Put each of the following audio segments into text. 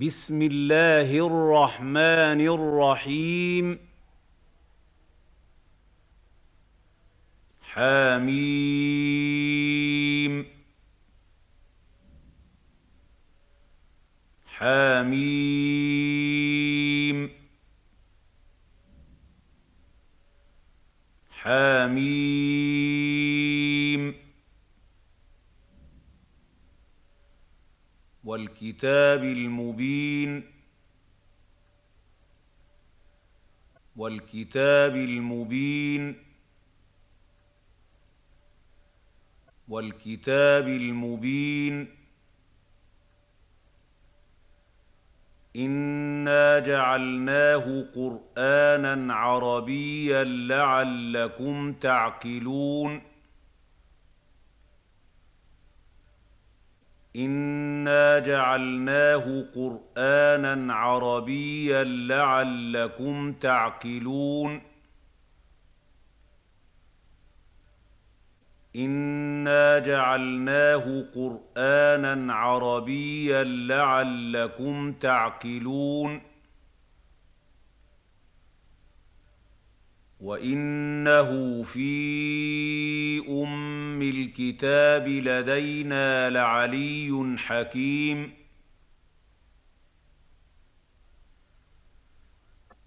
بسم الله الرحمن الرحيم. حميم. حميم. حميم. والكتاب المبين والكتاب المبين والكتاب المبين إنا جعلناه قرآنا عربيا لعلكم تعقلون انا جعلناه قرانا عربيا لعلكم تعقلون انا جعلناه قرانا عربيا لعلكم تعقلون وانه في ام الكتاب لدينا لعلي حكيم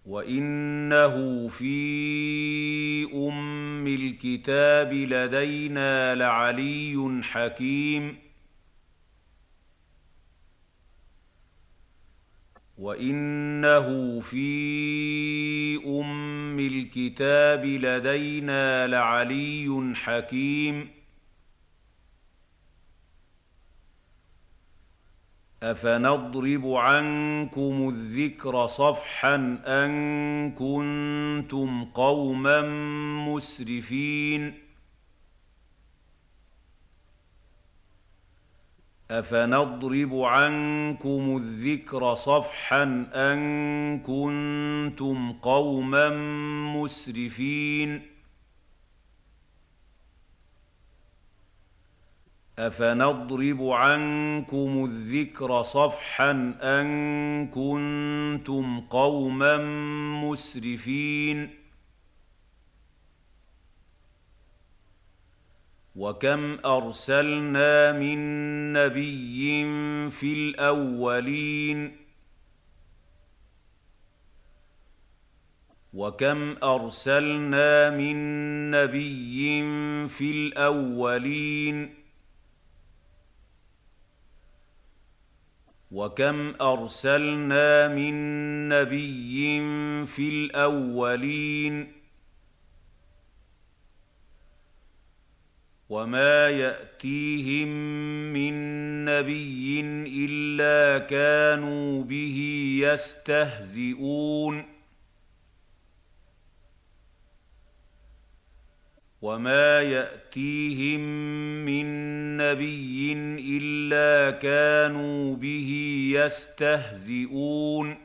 وانه في ام الكتاب لدينا لعلي حكيم وانه في ام الكتاب لدينا لعلي حكيم افنضرب عنكم الذكر صفحا ان كنتم قوما مسرفين أفنضرب عنكم الذكر صفحا أن كنتم قوما مسرفين؟ أفنضرب عنكم الذكر صفحا أن كنتم قوما مسرفين؟ وكم ارسلنا من نبي في الاولين وكم ارسلنا من نبي في الاولين وكم ارسلنا من نبي في الاولين وما ياتيهم من نبي الا كانوا به يستهزئون وما ياتيهم من نبي الا كانوا به يستهزئون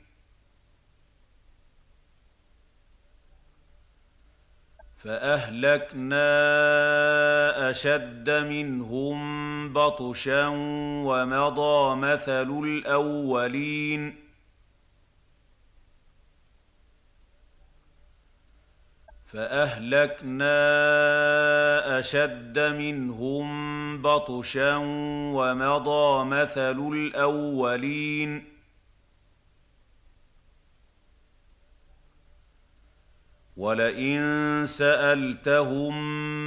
فأهلكنا أشد منهم بطشا ومضى مثل الأولين. فأهلكنا أشد منهم بطشا ومضى مثل الأولين. ولئن سألتهم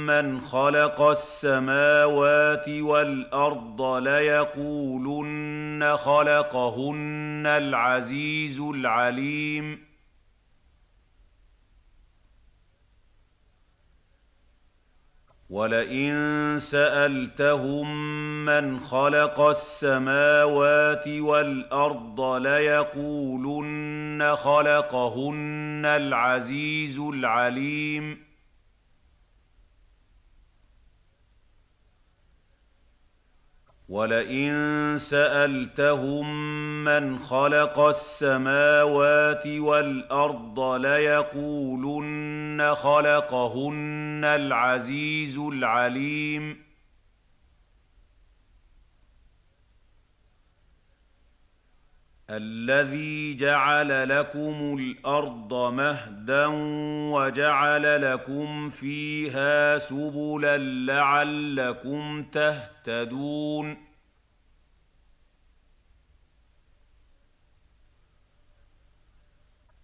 من خلق السماوات والأرض ليقولن خلقهن العزيز العليم. ولئن سالتهم من خلق السماوات والارض ليقولن خلقهن العزيز العليم ولئن سالتهم من خلق السماوات والارض ليقولن خلقهن العزيز العليم الذي جعل لكم الأرض مهدا وجعل لكم فيها سبلا لعلكم تهتدون.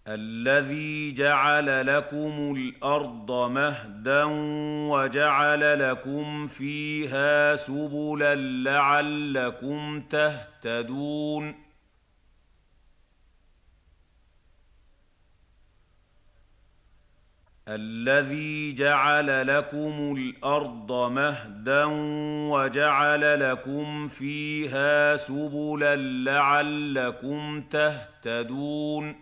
الذي جعل لكم الأرض مهدا وجعل لكم فيها سبلا لعلكم تهتدون. الذي جعل لكم الأرض مهدا وجعل لكم فيها سبلا لعلكم تهتدون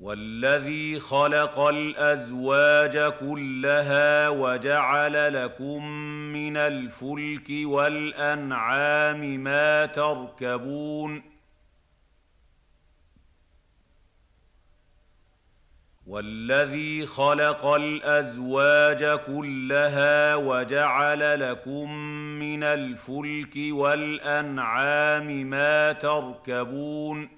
والذي خلق الأزواج كلها وجعل لكم من الفلك والأنعام ما تركبون والذي خلق الأزواج كلها وجعل لكم من الفلك والأنعام ما تركبون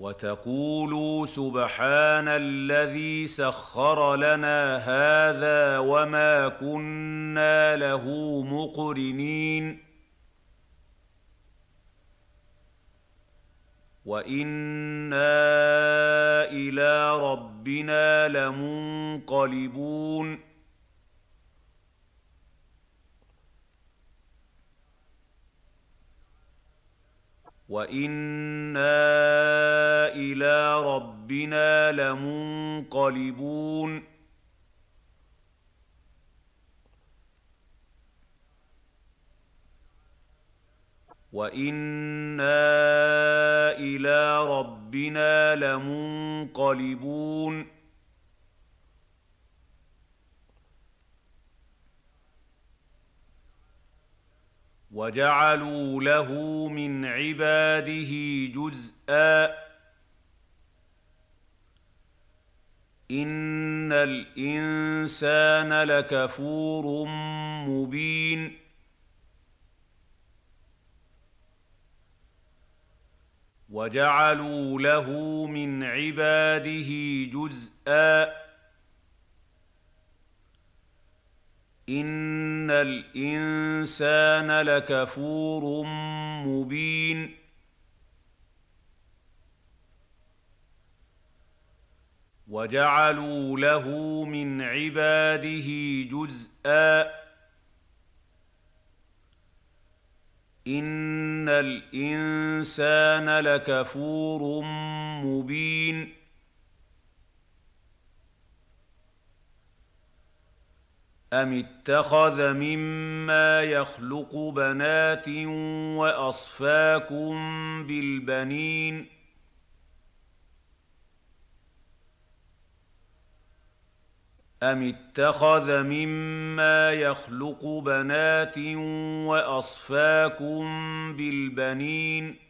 وتقولوا سبحان الذي سخر لنا هذا وما كنا له مقرنين. وإنا إلى ربنا لمنقلبون. وأنا إلى ربنا لمنقلبون وأنا إلى ربنا لمنقلبون وجعلوا له من عباده جزءا. ان الانسان لكفور مبين. وجعلوا له من عباده جزءا. ان الانسان لكفور مبين وجعلوا له من عباده جزءا ان الانسان لكفور مبين ام اتخذ مما يخلق بنات واصفاكم بالبنين ام اتخذ مما يخلق بنات واصفاكم بالبنين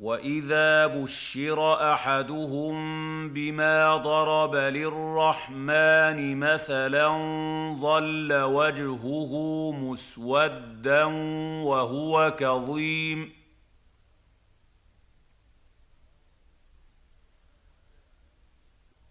واذا بشر احدهم بما ضرب للرحمن مثلا ظل وجهه مسودا وهو كظيم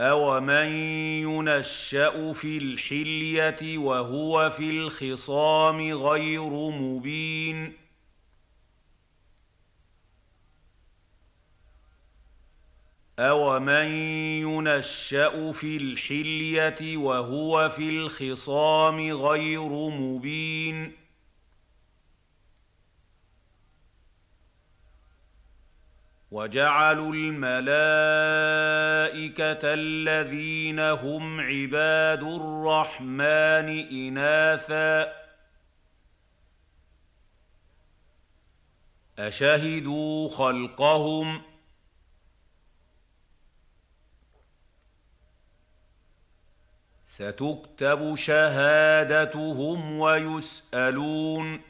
اومن ينشا في الحليه وهو في الخصام غير مبين؟ اومن ينشا في الحليه وهو في الخصام غير مبين؟ وجعلوا الملائكة الذين هم عباد الرحمن إناثا. أشهدوا خلقهم ستكتب شهادتهم ويسألون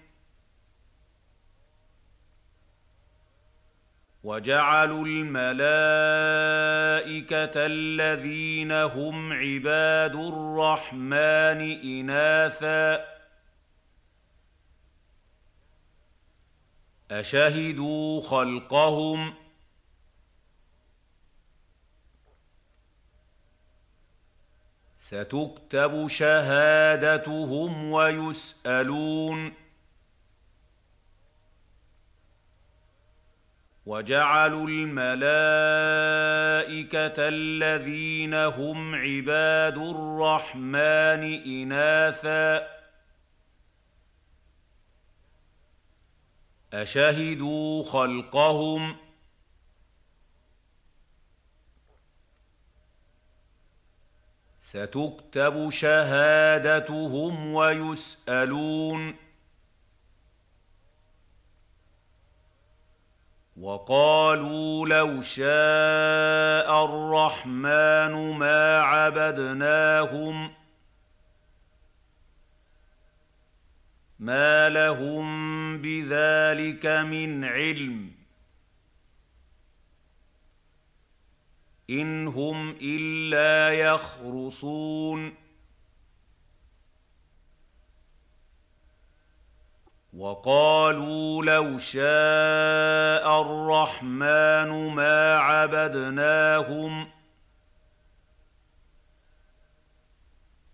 وجعلوا الملائكة الذين هم عباد الرحمن إناثا. أشهدوا خلقهم ستكتب شهادتهم ويسألون وجعلوا الملائكة الذين هم عباد الرحمن إناثا. أشهدوا خلقهم ستكتب شهادتهم ويسألون وقالوا لو شاء الرحمن ما عبدناهم ما لهم بذلك من علم إن هم إلا يخرصون وقالوا لو شاء الرحمن ما عبدناهم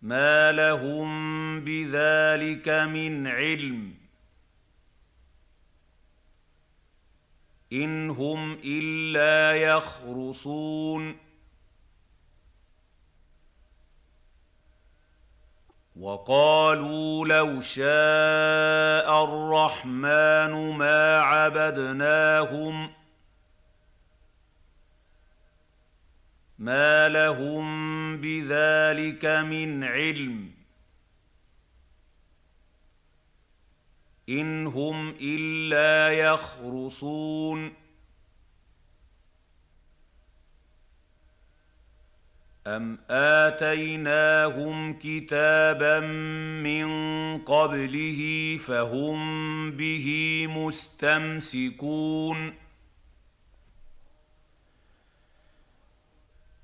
ما لهم بذلك من علم إن هم إلا يخرصون وقالوا لو شاء الرحمن ما عبدناهم ما لهم بذلك من علم إن هم إلا يخرصون ام اتيناهم كتابا من قبله فهم به مستمسكون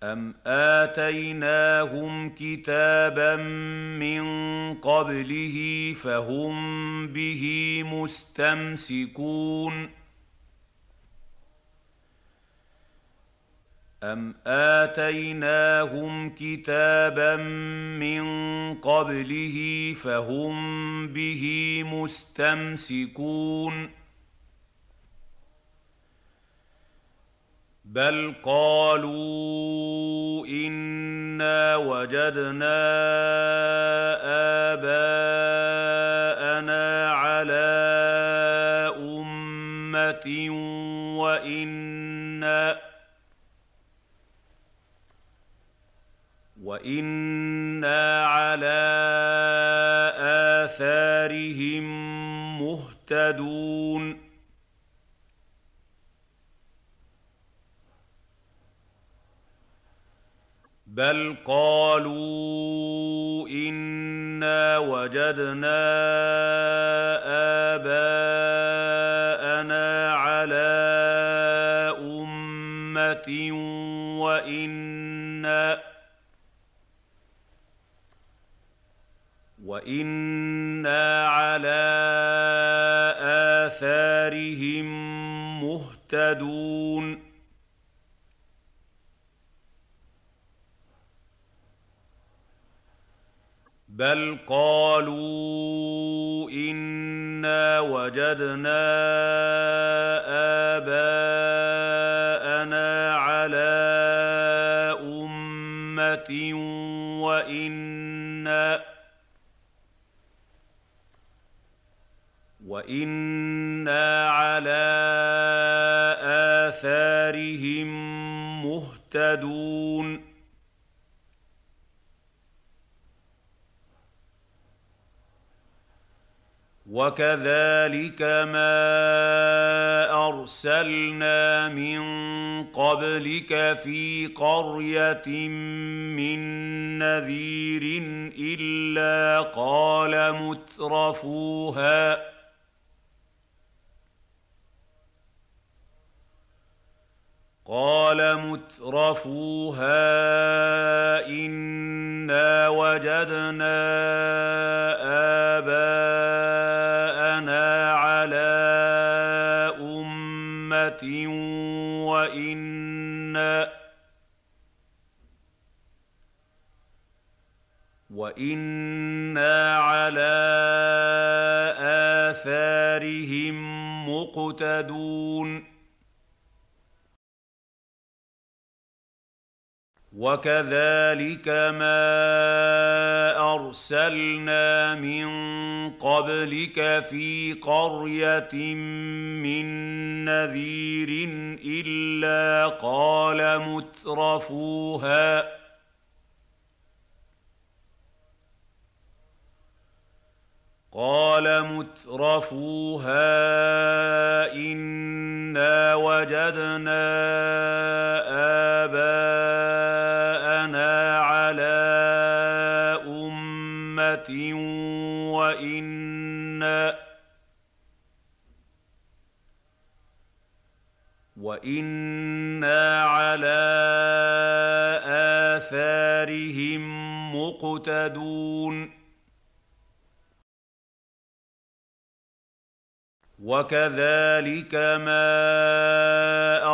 أم آتيناهم كتابا من قبله فهم به مستمسكون أم آتيناهم كتابا من قبله فهم به مستمسكون بل قالوا انا وجدنا اباءنا على وأنا على اثارهم مهتدون بل قالوا انا وجدنا اباءنا على امه وأنا وأنا على اثارهم مهتدون بل قالوا انا وجدنا اباءنا على امه وأنا وأنا على اثارهم مهتدون وكذلك ما ارسلنا من قبلك في قريه من نذير الا قال مترفوها قال مترفوها إنا وجدنا آباءنا على أمة وإنا وإنا على آثارهم مقتدون وكذلك ما أرسلنا من قبلك في قرية من نذير إلا قال مترفوها قال مترفوها إنا وجدنا آباءنا على أمة وإنا وإنا على آثارهم مقتدون وكذلك ما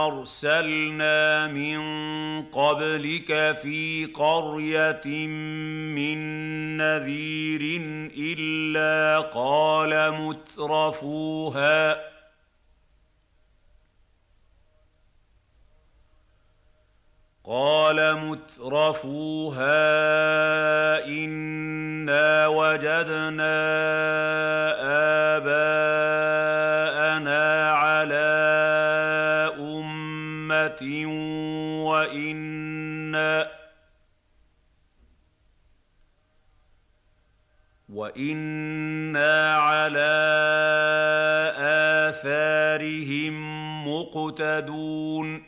ارسلنا من قبلك في قريه من نذير الا قال مترفوها قال مترفوها إنا وجدنا آباءنا على أمة وإنا وإنا على آثارهم مقتدون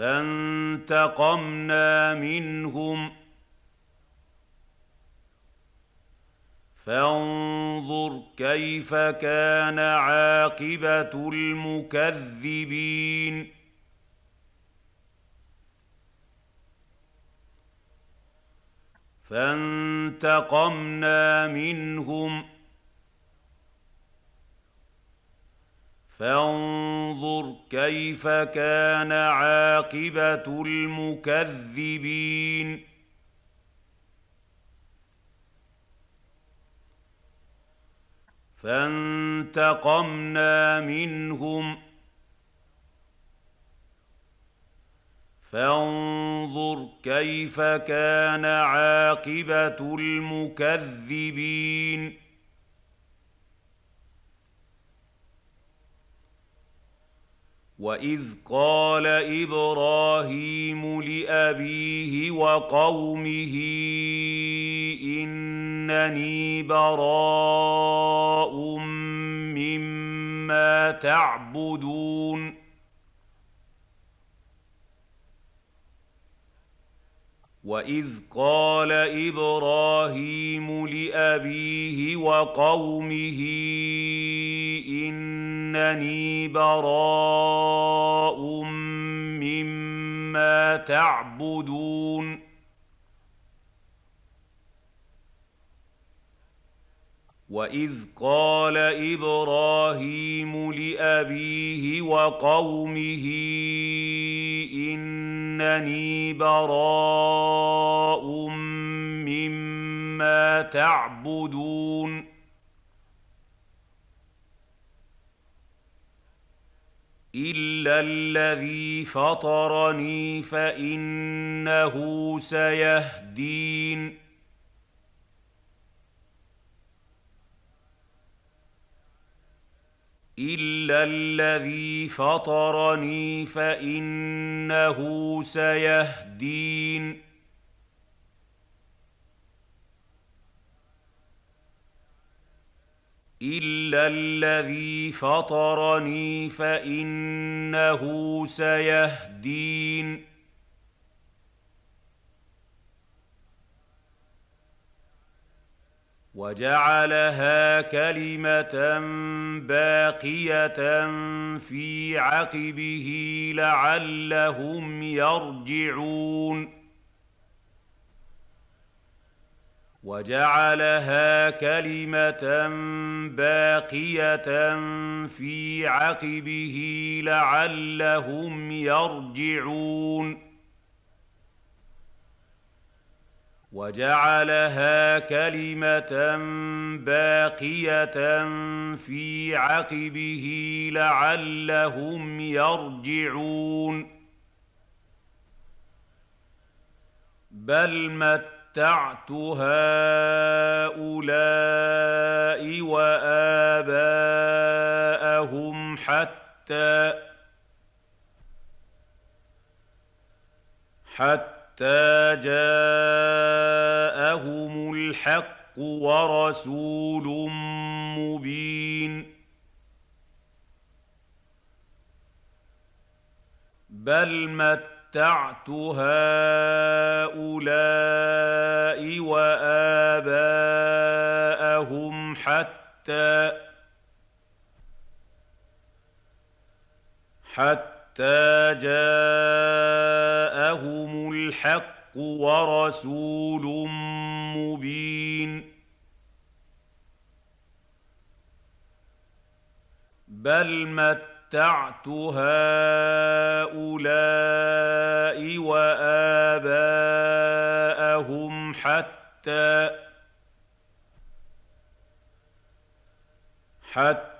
فانتقمنا منهم. فانظر كيف كان عاقبة المكذبين. فانتقمنا منهم. فانظر كيف كان عاقبة المكذبين. فانتقمنا منهم. فانظر كيف كان عاقبة المكذبين. واذ قال إبراهيم لابيه وقومه انني براء مما تعبدون واذ قال إبراهيم لابيه وقومه انني براء مما تعبدون واذ قال إبراهيم لابيه وقومه إنني براء مما تعبدون. إلا الذي فطرني فإنه سيهدين. الا الذي فطرني فانه سيهدين الا الذي فطرني فانه سيهدين وجعلها كلمة باقية في عقبه لعلهم يرجعون. وجعلها كلمة باقية في عقبه لعلهم يرجعون. وجعلها كلمة باقية في عقبه لعلهم يرجعون. بل متعت هؤلاء وآباءهم حتى حتى حتى جاءهم الحق ورسول مبين. بل متعت هؤلاء وآباءهم حتى حتى حتى جاءهم الحق ورسول مبين. بل متعت هؤلاء وآباءهم حتى حتى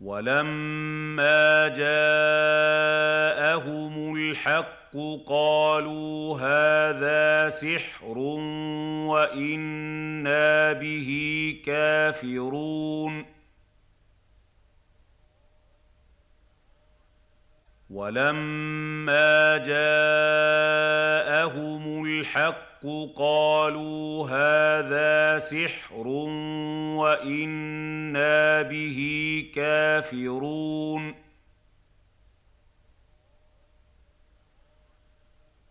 ولما جاءهم الحق قالوا هذا سحر وإنا به كافرون. ولما جاءهم الحق الحق قالوا هذا سحر وإنا به كافرون.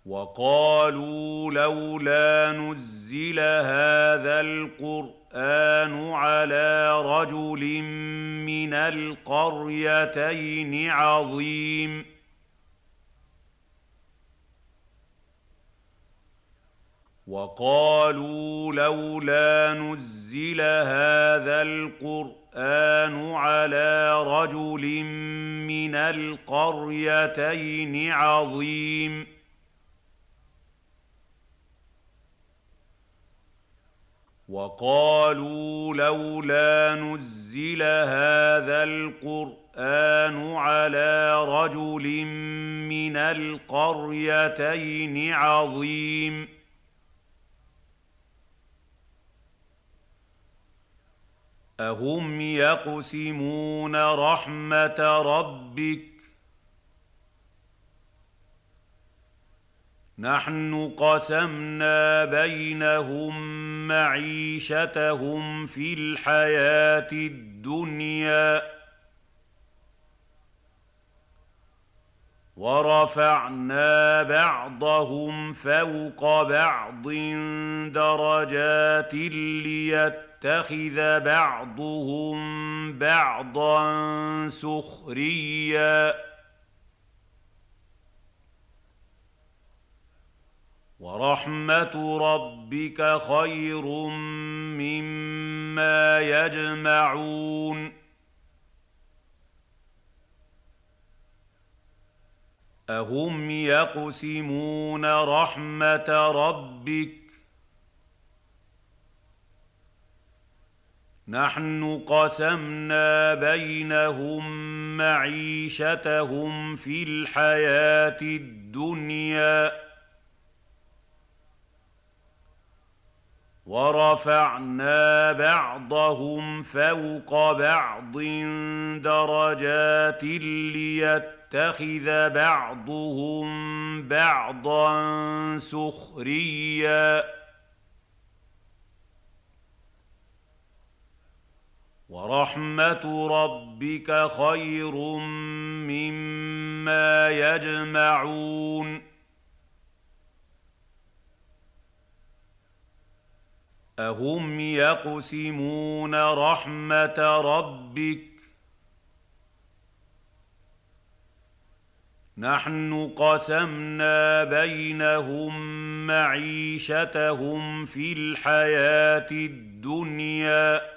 وقالوا لولا نزل هذا القرآن على رجل من القريتين عظيم. وقالوا لولا نزل هذا القرآن على رجل من القريتين عظيم. وقالوا لولا نزل هذا القرآن على رجل من القريتين عظيم. اهم يقسمون رحمه ربك نحن قسمنا بينهم معيشتهم في الحياة الدنيا ورفعنا بعضهم فوق بعض درجات ليتخذ بعضهم بعضا سخريا. ورحمه ربك خير مما يجمعون. اهم يقسمون رحمه ربك نحن قسمنا بينهم معيشتهم في الحياة الدنيا. ورفعنا بعضهم فوق بعض درجات ليتخذ بعضهم بعضا سخريا. ورحمة ربك خير مما يجمعون. أهم يقسمون رحمة ربك؟ نحن قسمنا بينهم معيشتهم في الحياة الدنيا.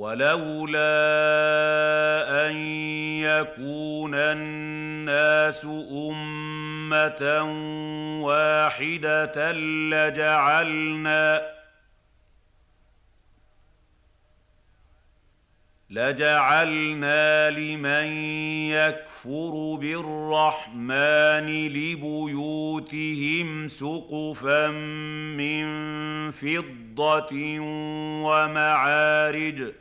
ولولا أن يكون الناس أمة واحدة لجعلنا لجعلنا لمن يكفر بالرحمن لبيوتهم سقفا من فضة ومعارج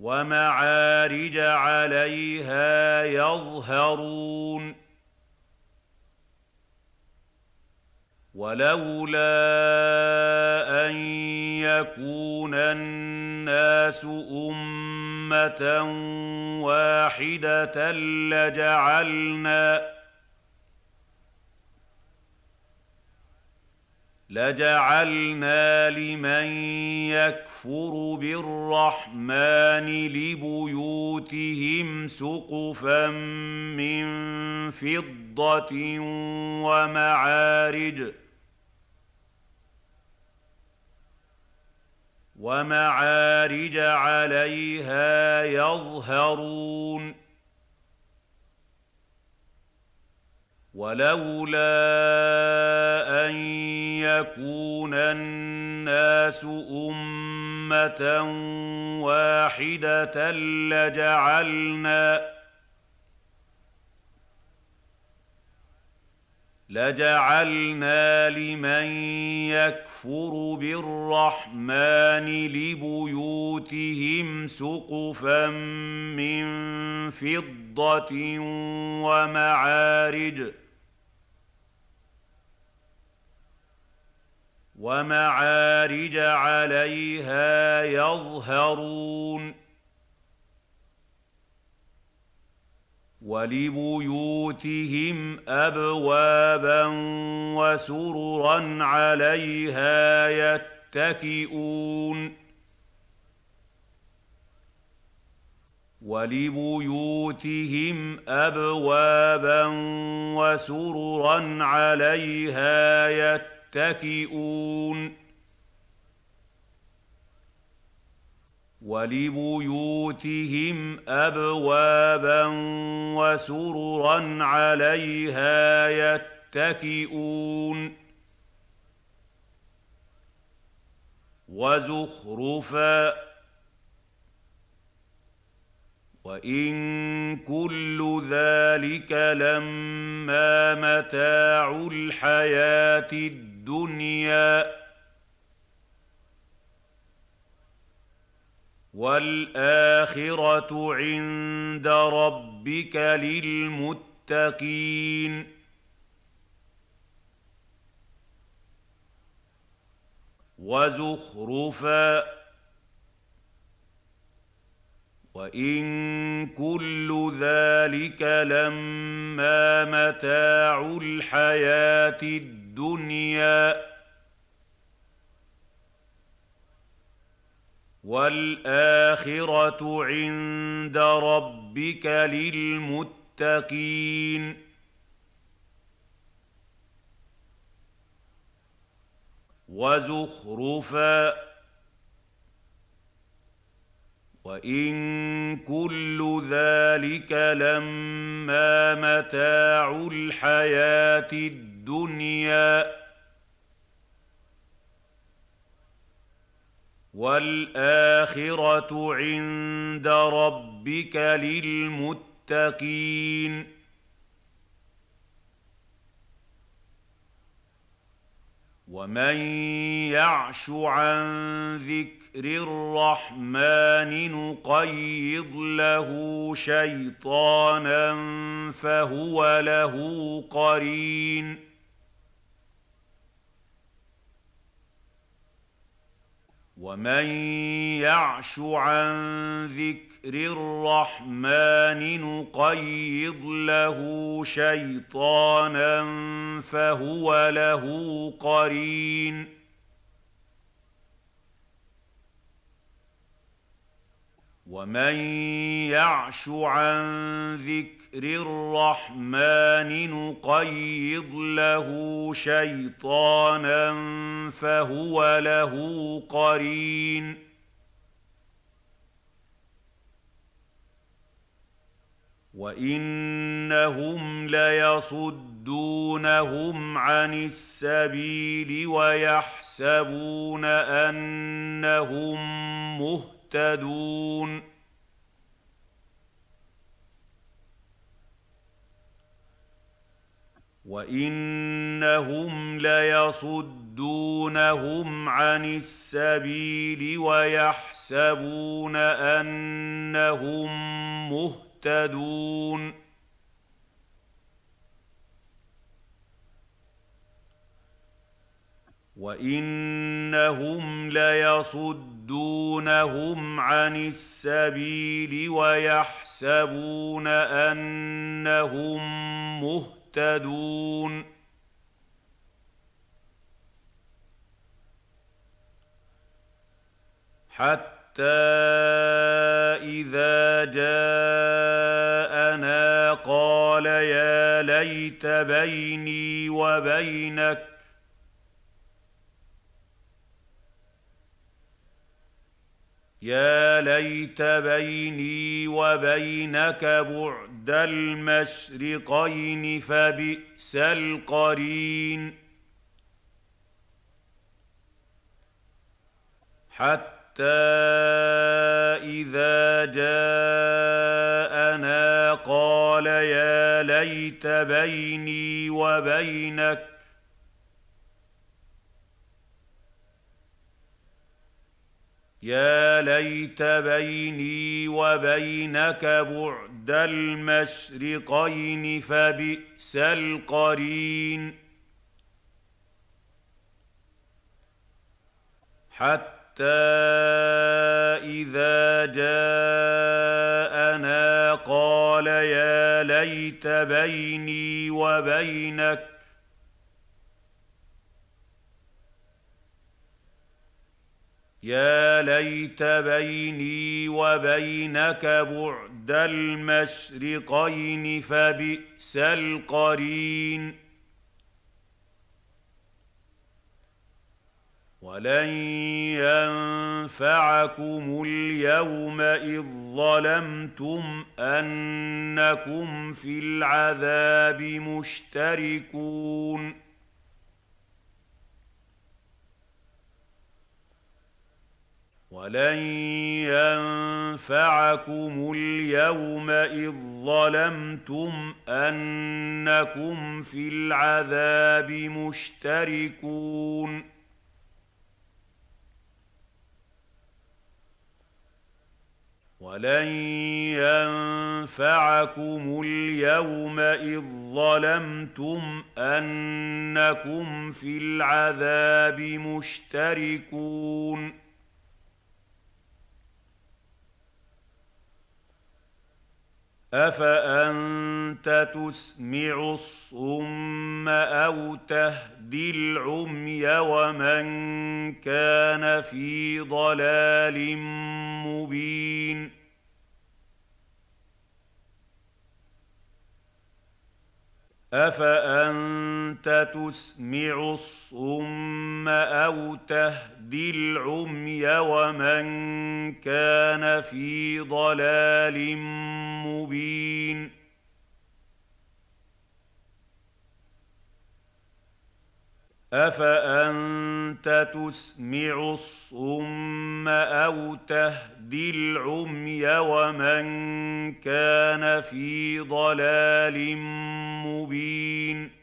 ومعارج عليها يظهرون. ولولا أن يكون الناس أمة واحدة لجعلنا لجعلنا لمن يكفر بالرحمن لبيوتهم سقفا من فضه ومعارج ومعارج عليها يظهرون ولولا أن يكون الناس أمة واحدة لجعلنا لجعلنا لمن يكفر بالرحمن لبيوتهم سقفا من فضة ومعارج ومعارج عليها يظهرون ولبيوتهم ابوابا وسررا عليها يتكئون. ولبيوتهم ابوابا وسررا عليها يتكئون. ولبيوتهم ابوابا وسررا عليها يتكئون. وزخرفا وان كل ذلك لما متاع الحياة الدنيا والاخره عند ربك للمتقين وزخرفا وان كل ذلك لما متاع الحياة الدنيا والاخره عند ربك للمتقين وزخرفا وإن كل ذلك لما متاع الحياة الدنيا والآخرة عند ربك للمتقين ومن يعش عن ذكر الرحمن نقيض له شيطانا فهو له قرين ومن يعش عن ذكر الرحمن نقيض له شيطانا فهو له قرين ومن يعش عن ذكر الرحمن نقيض له شيطانا فهو له قرين وانهم ليصدونهم عن السبيل ويحسبون انهم مهتدون وانهم ليصدونهم عن السبيل ويحسبون انهم مهتدون وانهم ليصدونهم عن السبيل ويحسبون انهم مهتدون حتى إذا جاءنا قال يا ليت بيني وبينك. يا ليت بيني وبينك بعد المشرقين فبئس القرين. حتى إذا جاءنا قال يا ليت بيني وبينك يا ليت بيني وبينك بعد المشرقين فبئس القرين. حتى إذا جاءنا قال يا ليت بيني وبينك يا ليت بيني وبينك بعد المشرقين فبئس القرين. ولن ينفعكم اليوم إذ ظلمتم أنكم في العذاب مشتركون. ولن ينفعكم اليوم اذ ظلمتم انكم في العذاب مشتركون ولن ينفعكم اليوم اذ ظلمتم انكم في العذاب مشتركون افانت تسمع الصم أو تهدي العمي ومن كان في ضلال مبين افانت تسمع الصم أو تهدي العمي ومن كان في ضلال مبين. أفأنت تسمع الصم أو تهدي العمي ومن كان في ضلال مبين؟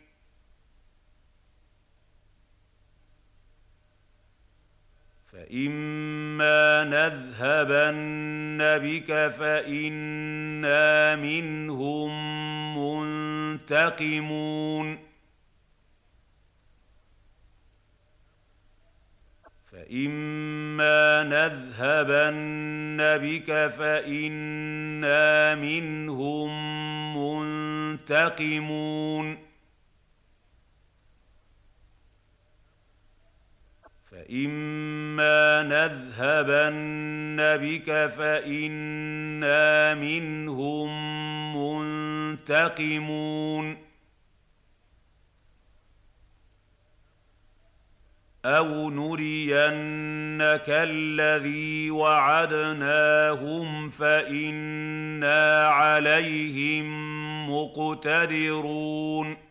فاما نذهبن بك فانا منهم منتقمون فإما نذهبن بك فإنا منهم منتقمون فإما نذهبن بك فإنا منهم منتقمون أو نرينك الذي وعدناهم فانا عليهم مقتدرون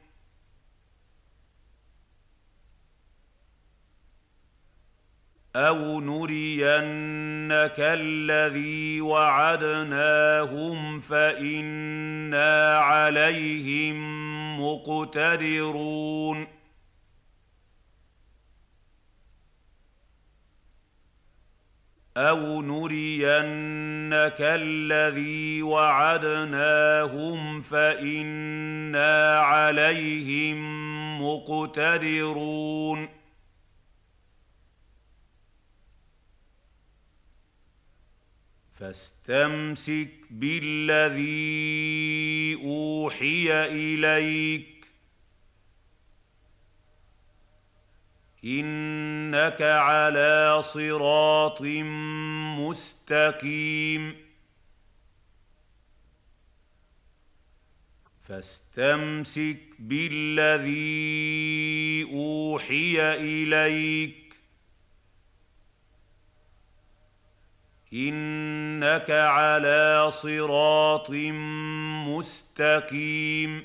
أو نرينك الذي وعدناهم فانا عليهم مقتدرون أو نرينك الذي وعدناهم فانا عليهم مقتدرون فاستمسك بالذي أوحي إليك. إنك على صراط مستقيم. فاستمسك بالذي أوحي إليك. إنك على صراط مستقيم.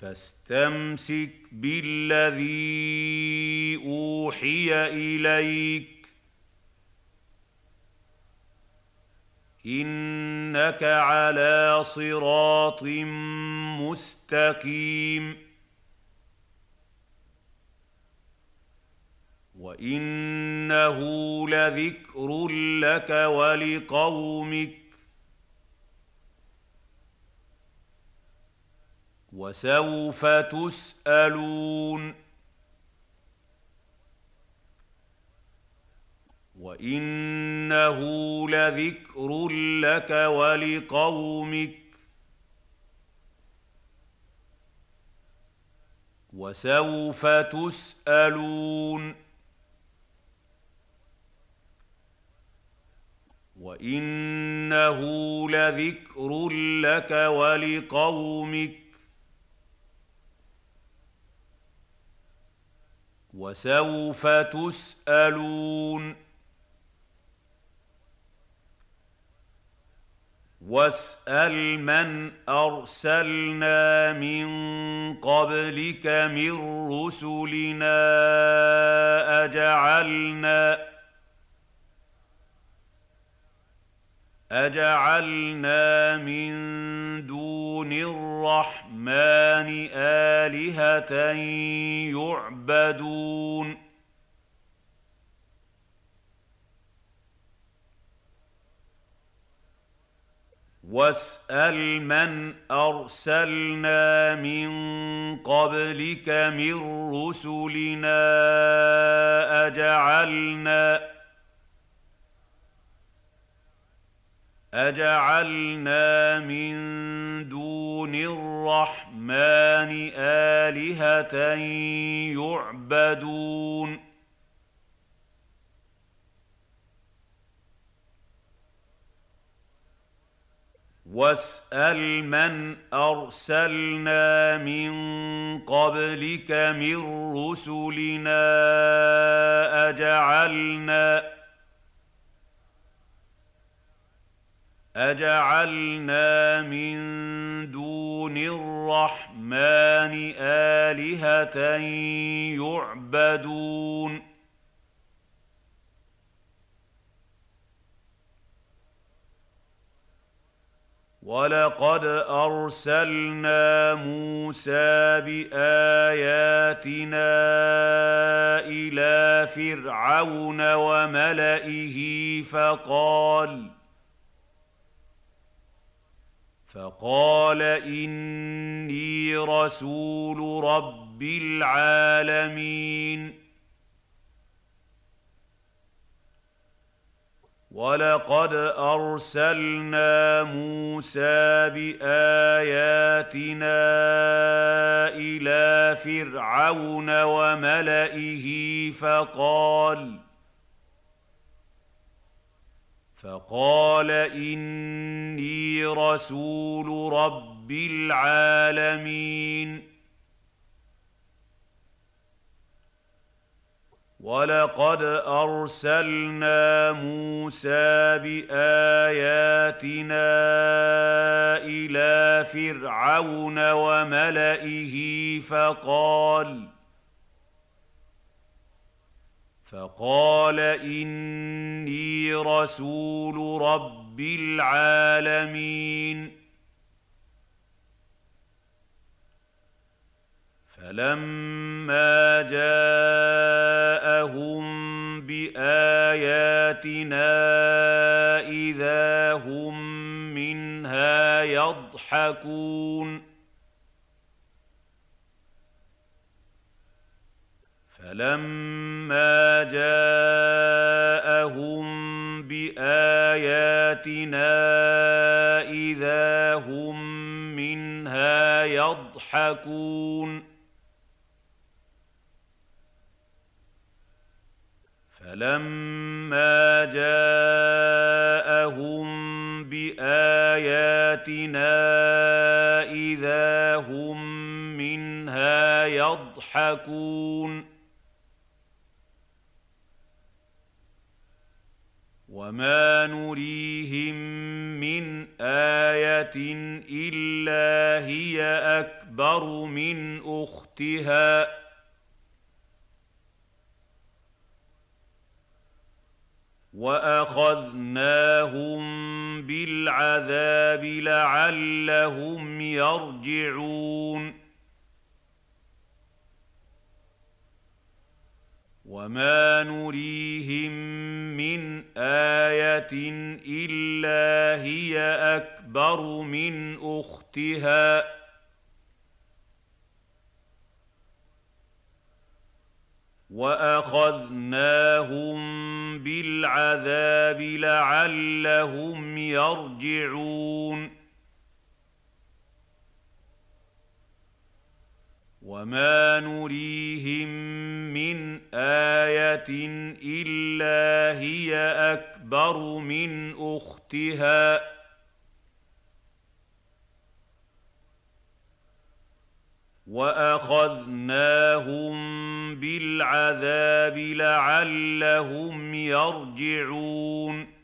فاستمسك بالذي أوحي إليك. إنك على صراط مستقيم. وانه لذكر لك ولقومك وسوف تسالون وانه لذكر لك ولقومك وسوف تسالون وانه لذكر لك ولقومك وسوف تسالون واسال من ارسلنا من قبلك من رسلنا اجعلنا اجعلنا من دون الرحمن الهه يعبدون واسال من ارسلنا من قبلك من رسلنا اجعلنا اجعلنا من دون الرحمن الهه يعبدون واسال من ارسلنا من قبلك من رسلنا اجعلنا اجعلنا من دون الرحمن الهه يعبدون ولقد ارسلنا موسى باياتنا إلى فرعون وملئه فقال فقال إني رسول رب العالمين. ولقد أرسلنا موسى بآياتنا إلى فرعون وملئه فقال فقال إني رسول رب العالمين. ولقد أرسلنا موسى بآياتنا إلى فرعون وملئه فقال فقال إني رسول رب العالمين. فلما جاءهم بآياتنا إذا هم منها يضحكون. فلما جاءهم باياتنا اذا هم منها يضحكون فلما جاءهم باياتنا اذا هم منها يضحكون وما نريهم من إيه الا هي اكبر من اختها واخذناهم بالعذاب لعلهم يرجعون وما نريهم من إيه الا هي اكبر من اختها واخذناهم بالعذاب لعلهم يرجعون وما نريهم من إيه الا هي اكبر من اختها واخذناهم بالعذاب لعلهم يرجعون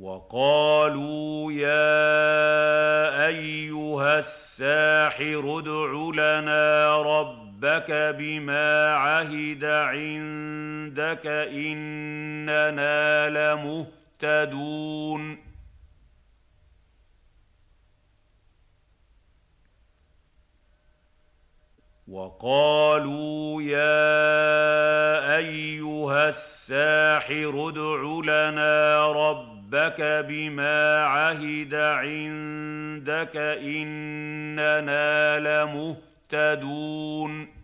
وقالوا يا أيها الساحر ادع لنا ربك بما عهد عندك إننا لمهتدون. وقالوا يا أيها الساحر ادع لنا ربك بما عهد عندك إننا لمهتدون.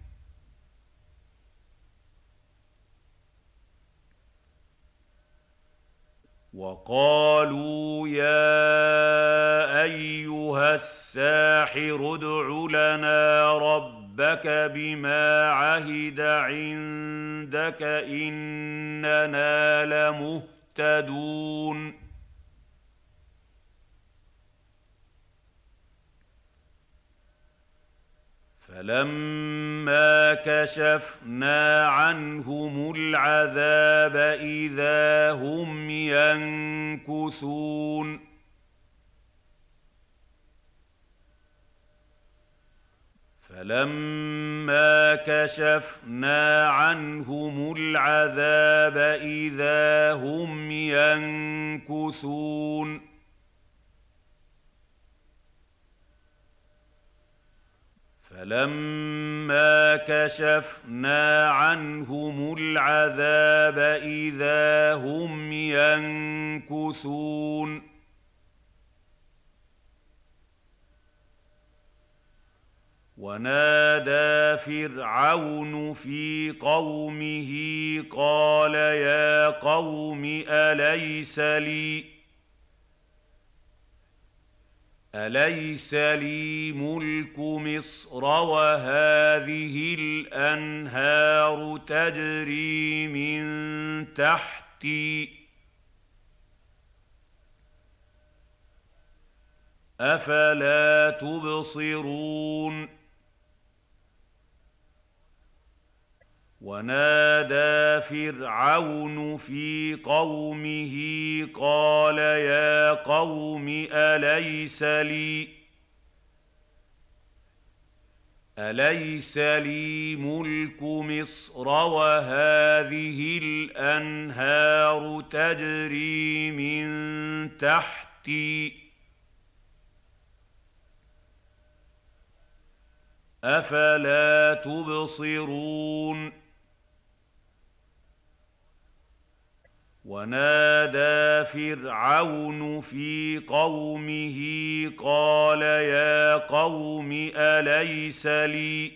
وقالوا يا أيها الساحر ادع لنا ربك ربك بما عهد عندك إننا لمهتدون. فلما كشفنا عنهم العذاب إذا هم ينكثون. فلما كشفنا عنهم العذاب اذا هم ينكثون فلما كشفنا عنهم العذاب اذا هم ينكثون ونادى فرعون في قومه قال يا قوم أليس لي أليس لي ملك مصر وهذه الأنهار تجري من تحتي أفلا تبصرون ونادى فرعون في قومه قال يا قوم أليس لي أليس لي ملك مصر وهذه الأنهار تجري من تحتي أفلا تبصرون ونادى فرعون في قومه قال يا قوم أليس لي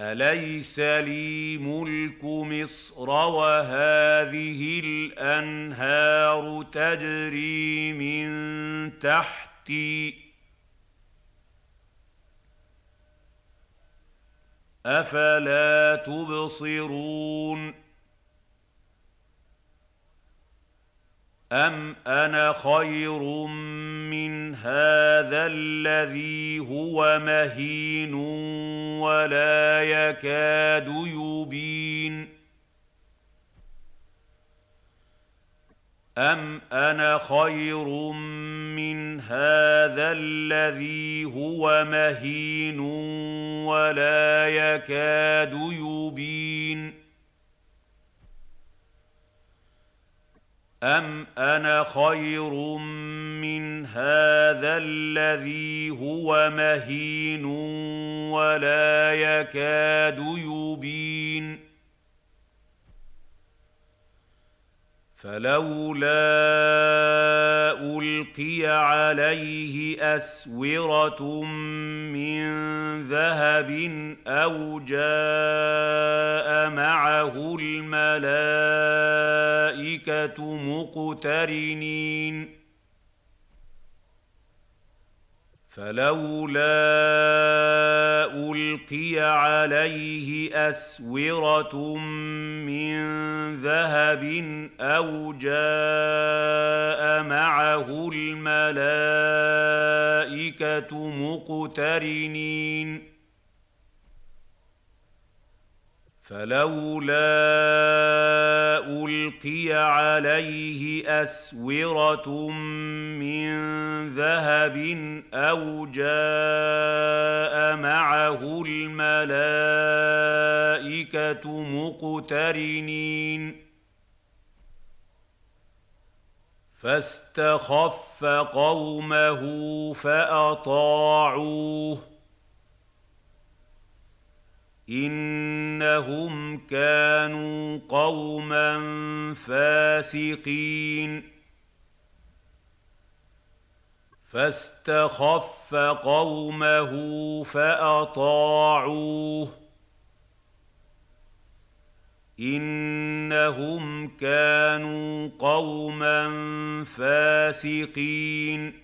أليس لي ملك مصر وهذه الأنهار تجري من تحتي أفلا تبصرون ام أنا خير من هذا الذي هو مهين ولا يكاد يبين ام أنا خير من هذا الذي هو مهين ولا يكاد يبين ام أنا خير من هذا الذي هو مهين ولا يكاد يبين فلولا ألقي عليه أسورة من ذهب أو جاء معه الملائكة مقترنين فلولا ألقي عليه أسورة من ذهب أو جاء معه الملائكة مقترنين فلولا القي عليه اسوره من ذهب أو جاء معه الملائكه مقترنين فاستخف قومه فاطاعوه إنهم كانوا قوما فاسقين. فاستخف قومه فأطاعوه. إنهم كانوا قوما فاسقين.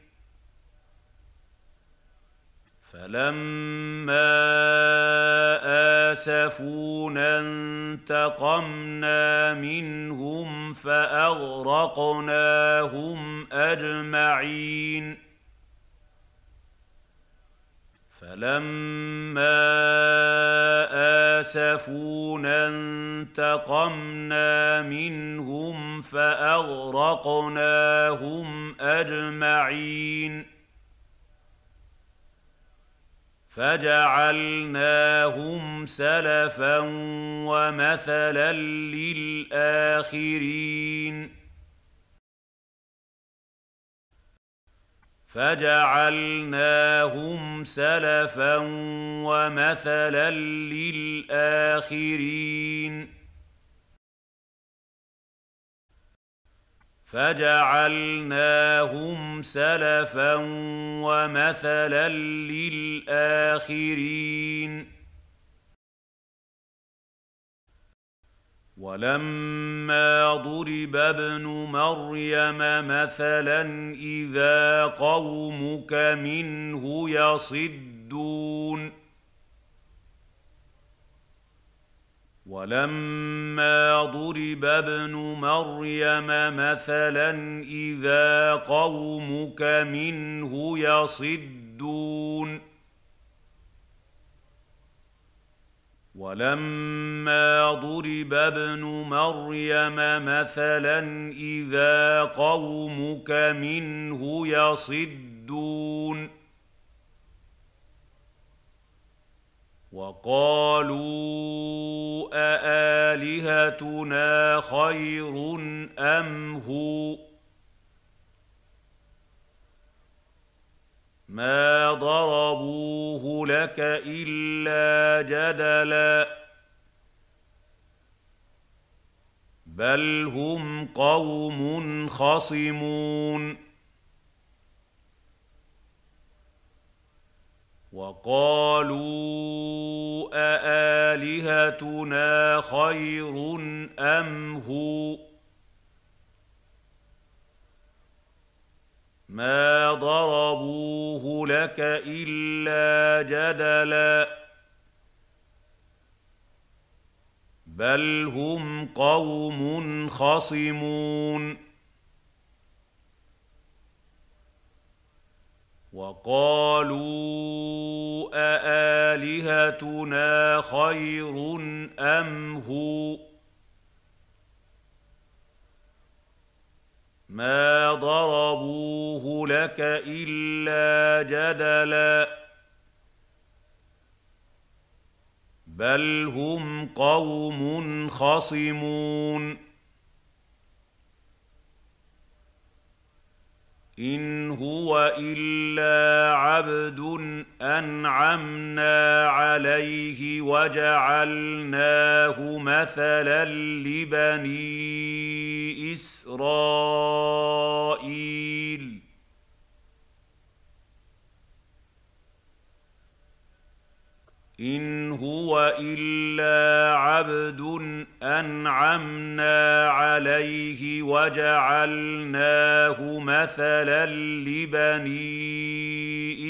فلما آسفونا انتقمنا منهم فأغرقناهم أجمعين. فلما آسفونا انتقمنا منهم فأغرقناهم أجمعين. فجعلناهم سلفا ومثلا للآخرين. فجعلناهم سلفا ومثلا للآخرين. فجعلناهم سلفا ومثلا للآخرين. ولما ضرب ابن مريم مثلا إذا قومك منه يصدون. ولما ضرب ابن مريم مثلا إذا قومك منه يصدون. ولما ضرب ابن مريم مثلا إذا قومك منه يصدون. وقالوا أآلهتنا خير أم هو؟ ما ضربوه لك إلا جدلا. بل هم قوم خصمون. وقالوا أآلهتنا خير أم هو؟ ما ضربوه لك إلا جدلا. بل هم قوم خصمون. وقالوا أآلهتنا خير أم هو؟ ما ضربوه لك إلا جدلا. بل هم قوم خصمون. ان هو الا عبد انعمنا عليه وجعلناه مثلا لبني اسرائيل إن هو إلا عبد أنعمنا عليه وجعلناه مثلا لبني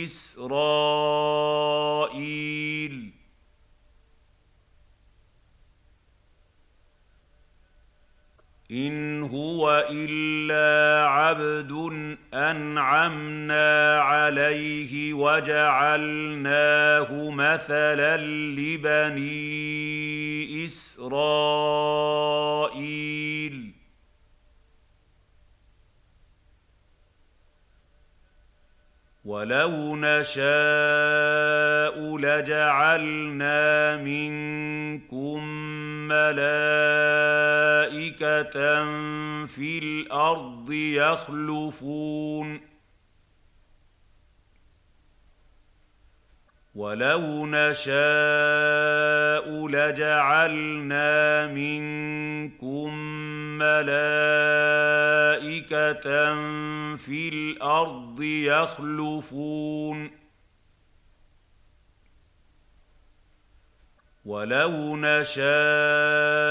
إسرائيل. إن هو إلا عبد أنعمنا عليه وجعلناه مثلا لبني إسرائيل. ولو نشاء لجعلنا منكم ملائكه في الأرض يخلفون ولو نشاء لجعلنا منكم ملائكه في الأرض يخلفون ولو نشاء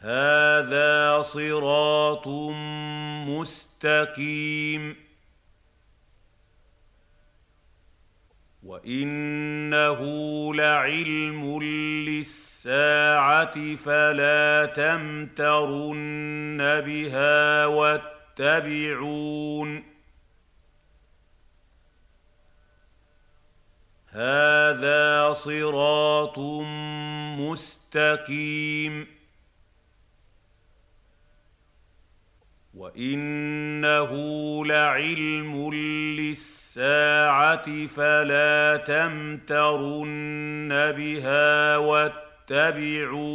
هذا صراط مستقيم. وإنه لعلم للساعة فلا تمترن بها واتبعون. هذا صراط مستقيم. وانه لعلم للساعه فلا تمترن بها واتبعون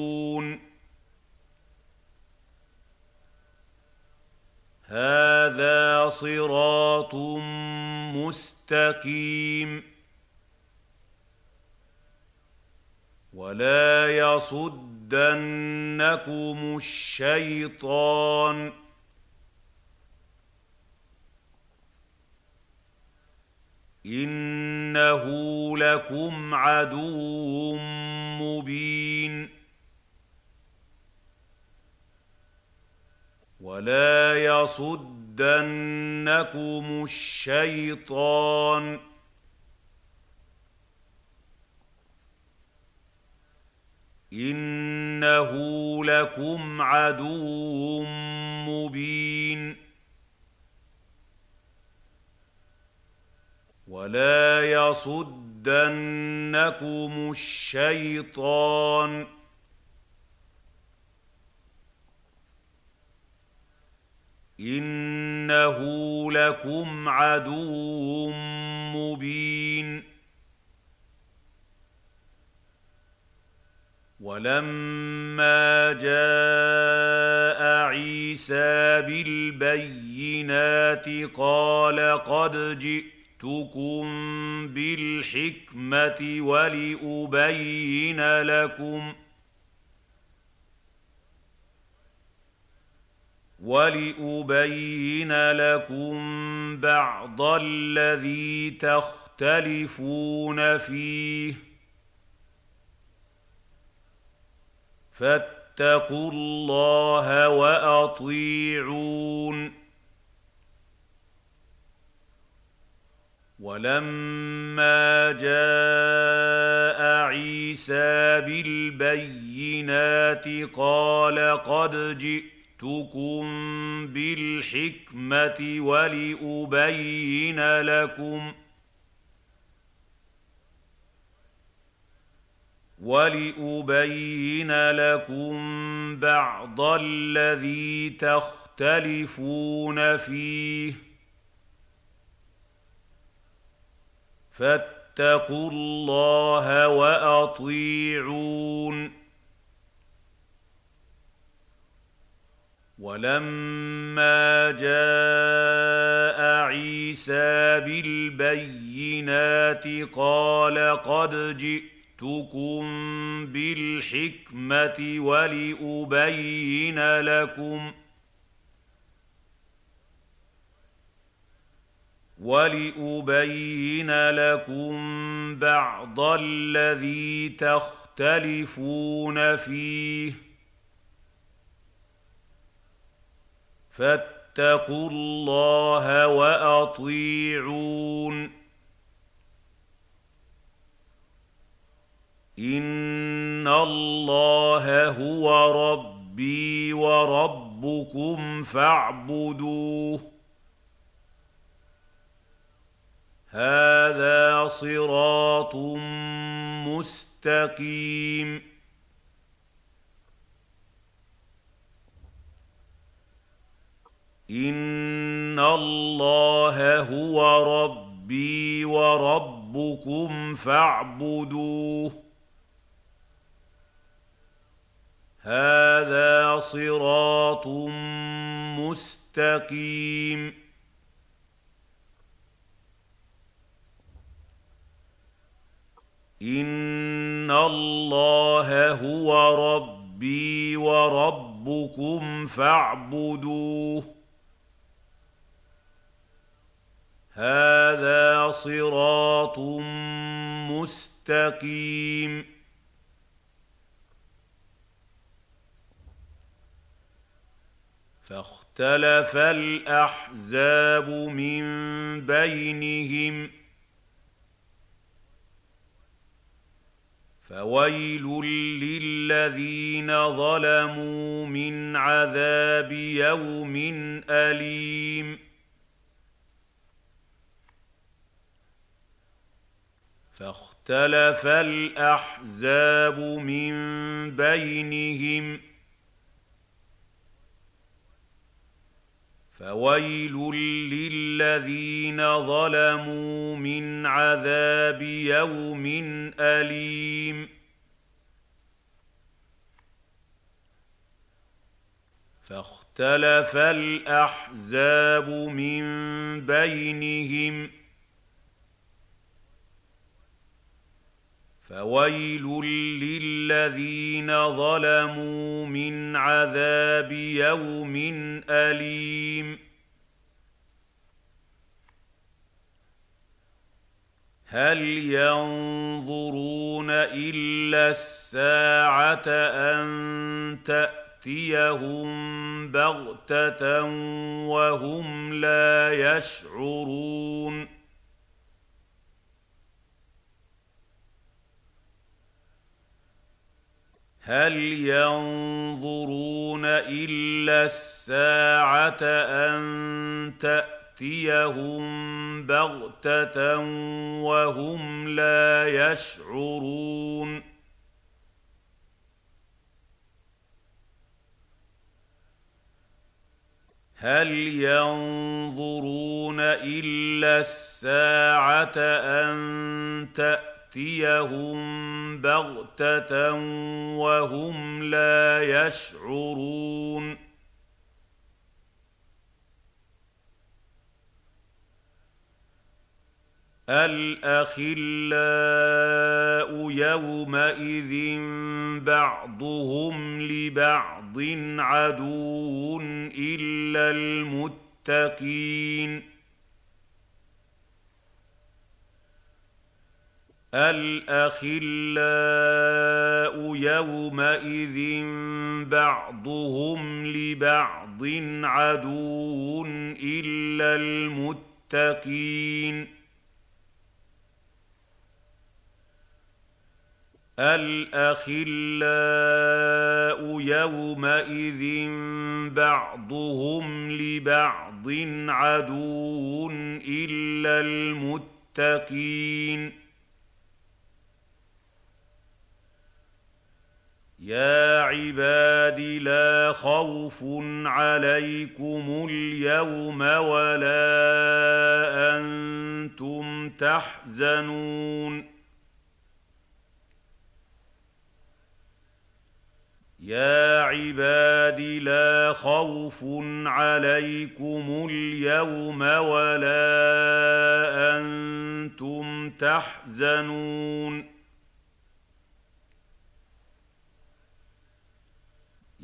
هذا صراط مستقيم ولا يصدنكم الشيطان إنه لكم عدو مبين. ولا يصدنكم الشيطان. إنه لكم عدو مبين. ولا يصدنكم الشيطان. إنه لكم عدو مبين. ولما جاء عيسى بالبينات قال قد جئت جئتكم بالحكمه ولابين لكم ولابين لكم بعض الذي تختلفون فيه فاتقوا الله واطيعون ولما جاء عيسى بالبينات قال قد جئت جئتكم بالحكمة ولأبين لكم ولأبين لكم بعض الذي تختلفون فيه فاتقوا الله وأطيعون. ولما جاء عيسى بالبينات قال قد جئتكم بالحكمة ولأبين لكم ولأبين لكم بعض الذي تختلفون فيه. فاتقوا الله وأطيعون. إن الله هو ربي وربكم فاعبدوه. هذا صراط مستقيم. إن الله هو ربي وربكم فاعبدوه. هذا صراط مستقيم. ان الله هو ربي وربكم فاعبدوه هذا صراط مستقيم. فاختلف الاحزاب من بينهم فويل للذين ظلموا من عذاب يوم أليم. فاختلف الأحزاب من بينهم فويل للذين ظلموا من عذاب يوم أليم. فاختلف الأحزاب من بينهم فويل للذين ظلموا من عذاب يوم أليم. هل ينظرون إلا الساعة أن تأتيهم بغتة وهم لا يشعرون؟ هل ينظرون الا الساعة ان تاتيهم بغته وهم لا يشعرون هل ينظرون الا الساعة ان تاتيهم تاتيهم بغتة وهم لا يشعرون. الأخلاء يومئذ بعضهم لبعض عدو إلا المتقين. الأخلاء يومئذ بعضهم لبعض عدو إلا المتقين. الأخلاء يومئذ بعضهم لبعض عدو إلا المتقين. يا عباد لا خوف عليكم اليوم ولا أنتم تحزنون. يا عباد لا خوف عليكم اليوم ولا أنتم تحزنون.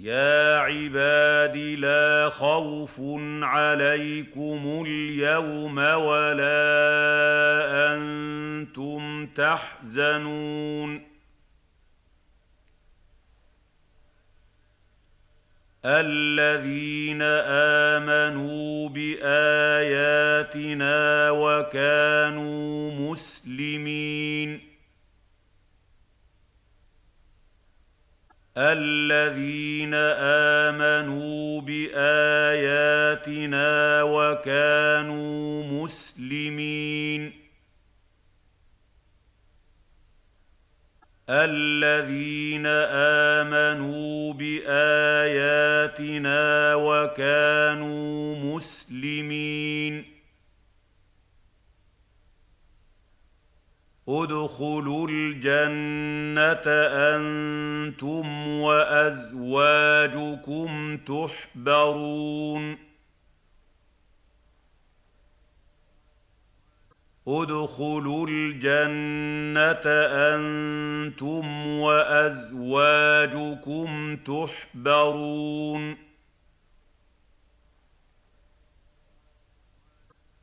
يا عباد لا خوف عليكم اليوم ولا أنتم تحزنون الذين امنوا باياتنا وكانوا مسلمين الذين آمنوا بآياتنا وكانوا مسلمين. الذين آمنوا بآياتنا وكانوا مسلمين. ادخلوا الجنة أنتم وأزواجكم تحبرون. ادخلوا الجنة أنتم وأزواجكم تحبرون.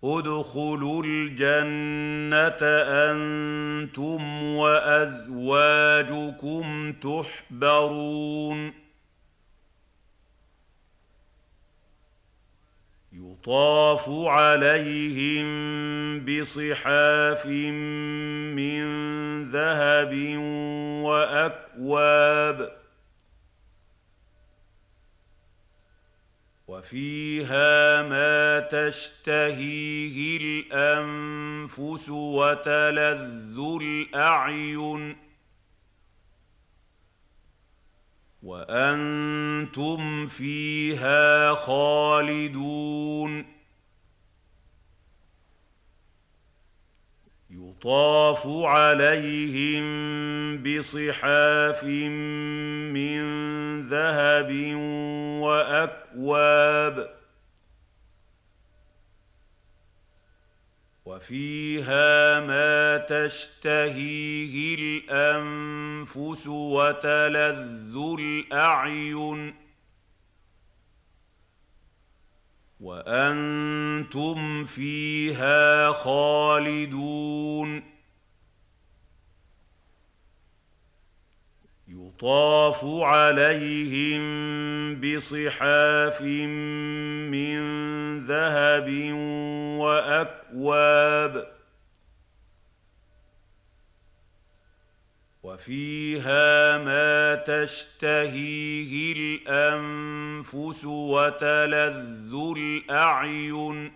ادخلوا الجنة أنتم وأزواجكم تحبرون. يطاف عليهم بصحاف من ذهب وأكواب. وفيها ما تشتهيه الأنفس وتلذ الأعين وأنتم فيها خالدون يطاف عليهم بصحاف من ذهب وأكواب وفيها ما تشتهيه الأنفس وتلذ الأعين وأنتم فيها خالدون. يطاف عليهم بصحاف من ذهب وأكواب. وفيها ما تشتهيه الأنفس وتلذ الأعين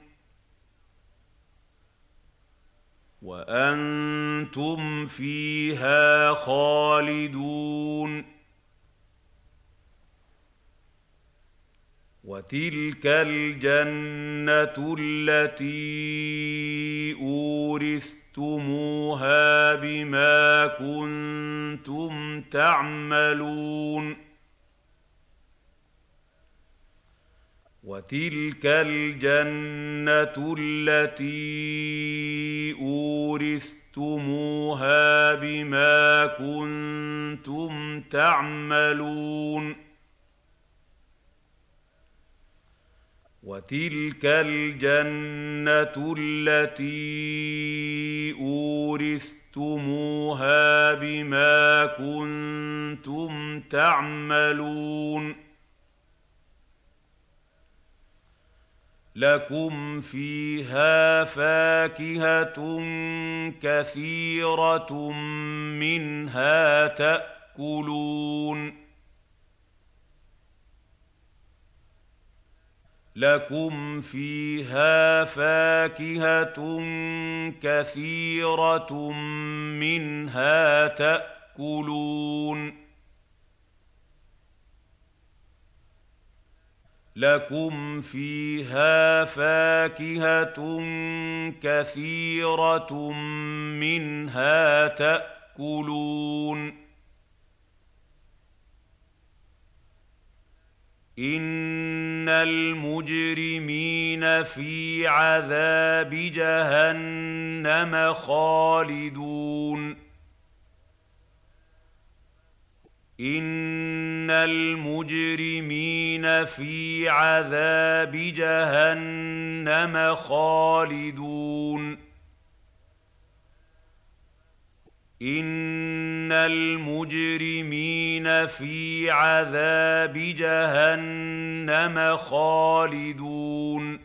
وأنتم فيها خالدون وتلك الجنة التي أورثت اخذتموها بما كنتم تعملون. وتلك الجنة التي أورثتموها بما كنتم تعملون. وتلك الجنة التي أورثتموها بما كنتم تعملون. لكم فيها فاكهة كثيرة منها تأكلون. لكم فيها فاكهه كثيره منها تاكلون لكم فيها فاكهه كثيره منها تاكلون ان المجرمين في عذاب جهنم خالدون ان المجرمين في عذاب جهنم خالدون ان المجرمين في عذاب جهنم خالدون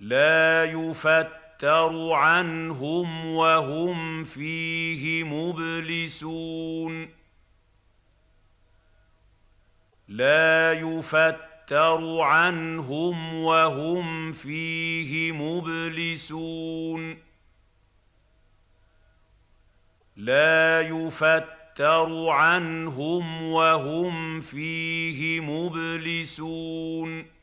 لا يفتر عنهم وهم فيه مبلسون لا يفتر عنهم وهم فيه مبلسون لا يفتر عنهم وهم فيه مبلسون.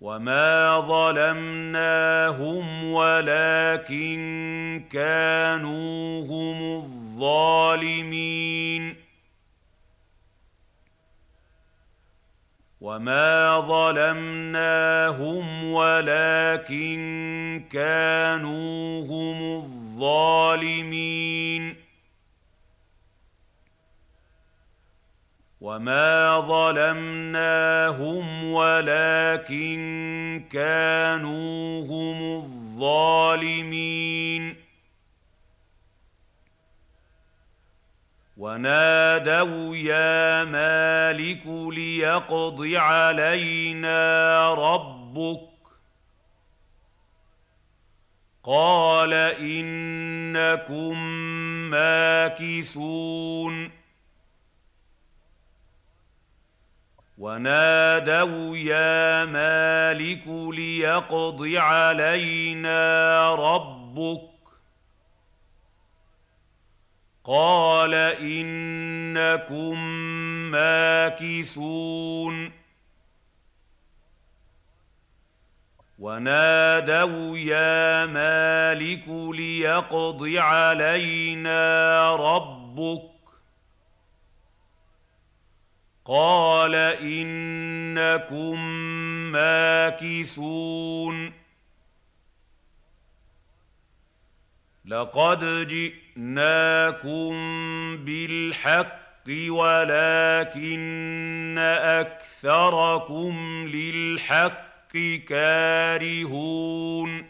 وما ظلمناهم ولكن كانوا هم الظالمين. وما ظلمناهم ولكن كانوا هم الظالمين وما ظلمناهم ولكن كانوا هم الظالمين ونادوا يا مالك ليقض علينا ربك. قال إنكم ماكثون. ونادوا يا مالك ليقض علينا ربك. قال انكم ماكثون ونادوا يا مالك ليقض علينا ربك قال انكم ماكثون لقد جئناكم بالحق ولكن أكثركم للحق كارهون.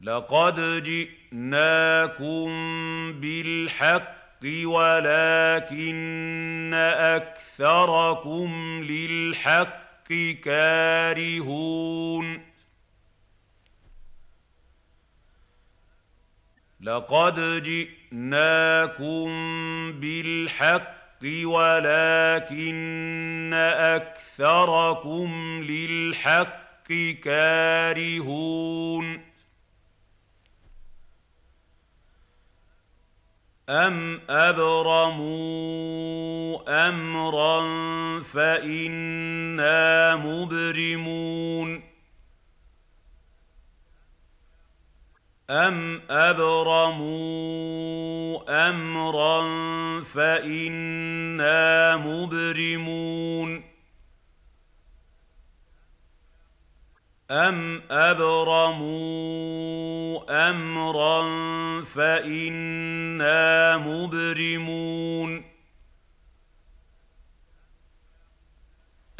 لقد جئناكم بالحق ولكن أكثركم للحق كارهون. لقد جئناكم بالحق ولكن أكثركم للحق كارهون. أم أبرموا أمرا فإنا مبرمون. أم أبرموا أمرا فإنا مبرمون أم أبرموا أمرا فإنا مبرمون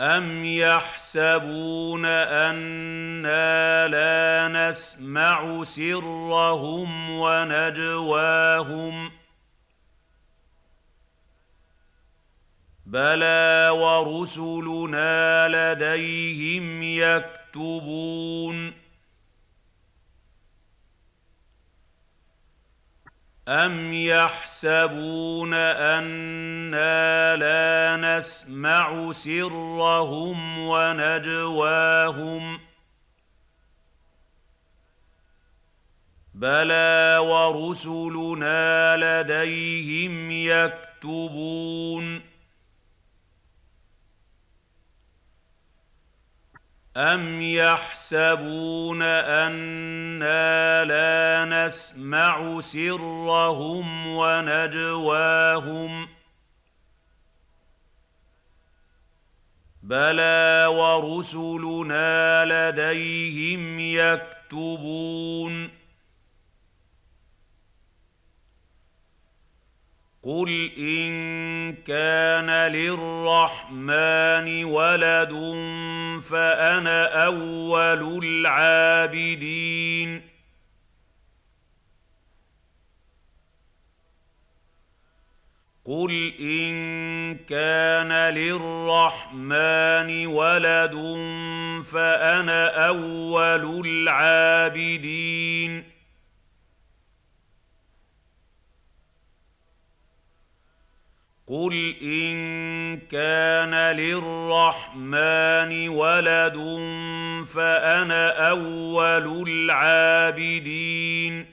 أم يحسبون أنا لا نسمع سرهم ونجواهم بلى ورسلنا لديهم يكتبون أم يحسبون أنا لا نسمع سرهم ونجواهم بلى ورسلنا لديهم يكتبون أم يحسبون أنا لا نسمع سرهم ونجواهم بلى ورسلنا لديهم يكتبون قل ان كان للرحمن ولد فانا اول العابدين قل ان كان للرحمن ولد فانا اول العابدين قل ان كان للرحمن ولد فانا اول العابدين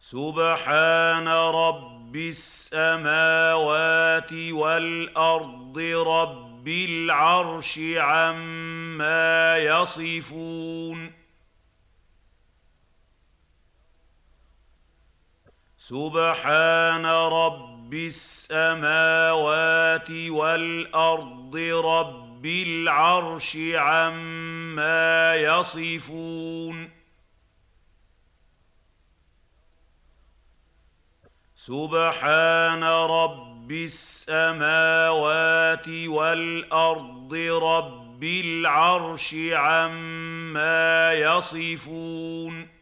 سبحان رب السماوات والارض رب العرش عما يصفون سبحان رب السماوات والأرض رب العرش عما يصفون. سبحان رب السماوات والأرض رب العرش عما يصفون.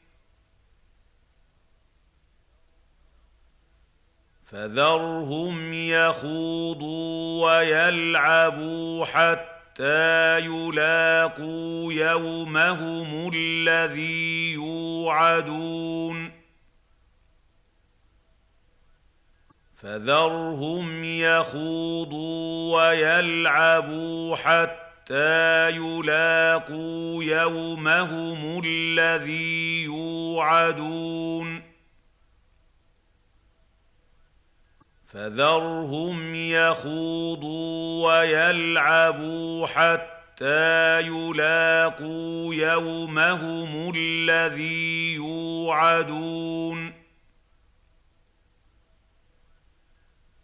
فذرهم يخوضوا ويلعبوا حتى يلاقوا يومهم الذي يوعدون. فذرهم يخوضوا ويلعبوا حتى يلاقوا يومهم الذي يوعدون. فذرهم يخوضوا ويلعبوا حتى يلاقوا يومهم الذي يوعدون.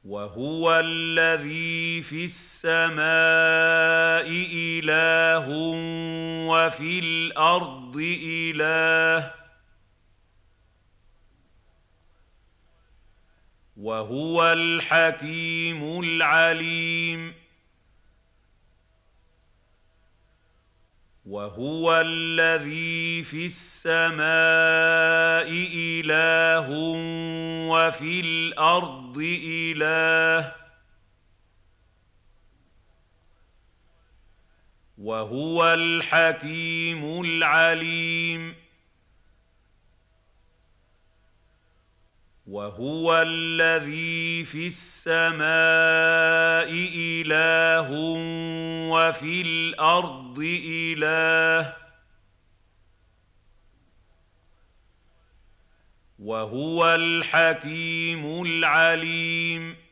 وهو الذي في السماء إله وفي الأرض إله وهو الحكيم العليم. وهو الذي في السماء إله وفي الأرض إله. وهو الحكيم العليم. وهو الذي في السماء إله وفي الأرض إله. وهو الحكيم العليم.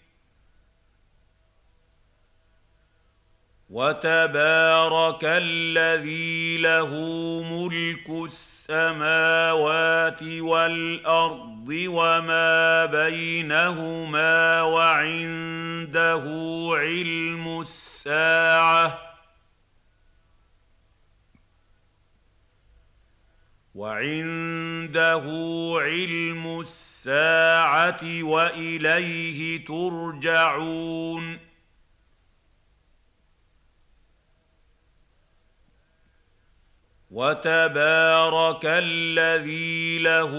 وتبارك الذي له ملك السماوات والأرض وما بينهما وعنده علم الساعة وعنده علم الساعة وإليه ترجعون وتبارك الذي له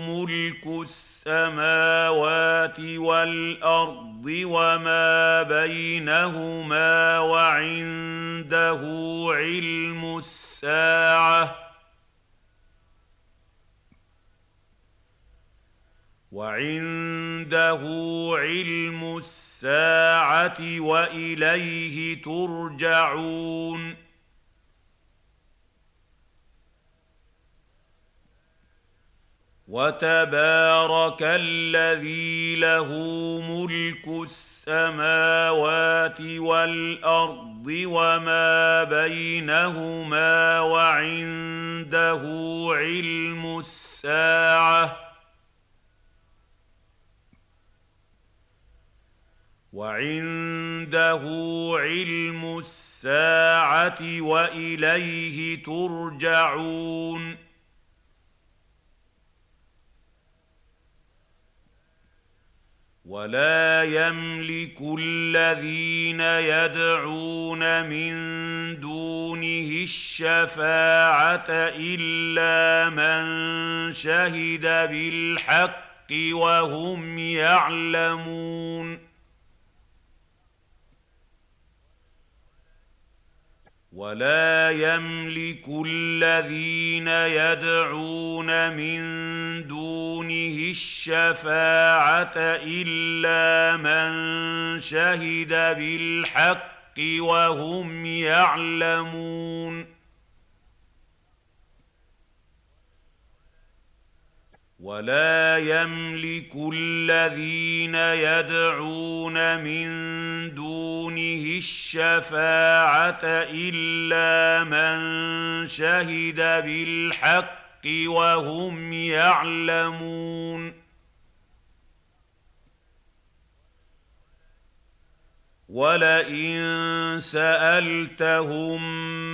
ملك السماوات والأرض وما بينهما وعنده علم الساعة وعنده علم الساعة وإليه ترجعون وتبارك الذي له ملك السماوات والأرض وما بينهما وعنده علم الساعة وعنده علم الساعة وإليه ترجعون ولا يملك الذين يدعون من دونه الشفاعه الا من شهد بالحق وهم يعلمون ولا يملك الذين يدعون من دونه الشفاعه الا من شهد بالحق وهم يعلمون ولا يملك الذين يدعون من دونه الشفاعه الا من شهد بالحق وهم يعلمون ولئن سألتهم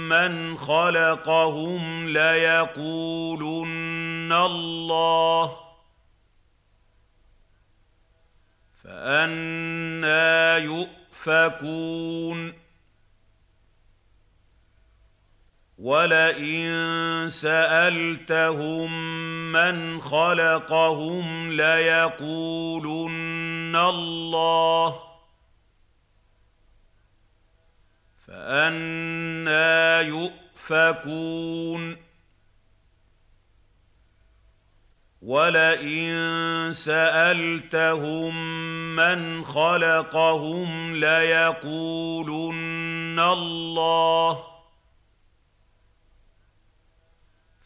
من خلقهم ليقولن الله فأنا يؤفكون. ولئن سألتهم من خلقهم ليقولن الله فأنا يؤفكون. ولئن سألتهم من خلقهم ليقولن الله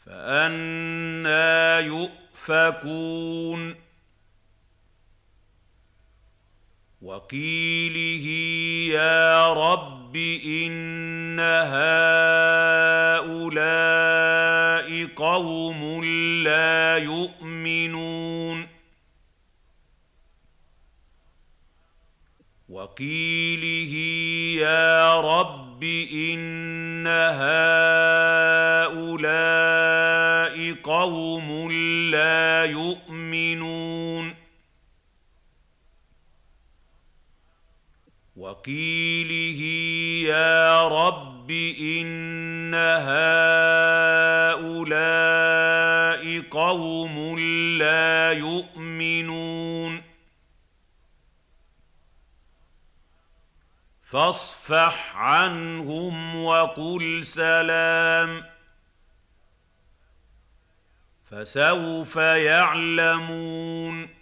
فأنا يؤفكون. وقيله يا رب ان هؤلاء قوم لا يؤمنون وقيله يا رب ان هؤلاء قوم لا يؤمنون وقيله يا رب ان هؤلاء قوم لا يؤمنون فاصفح عنهم وقل سلام فسوف يعلمون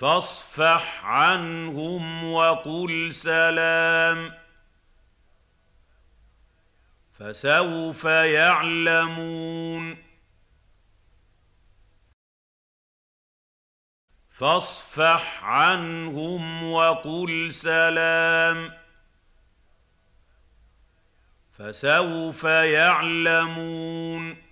فاصفح عنهم وقل سلام. فسوف يعلمون. فاصفح عنهم وقل سلام. فسوف يعلمون.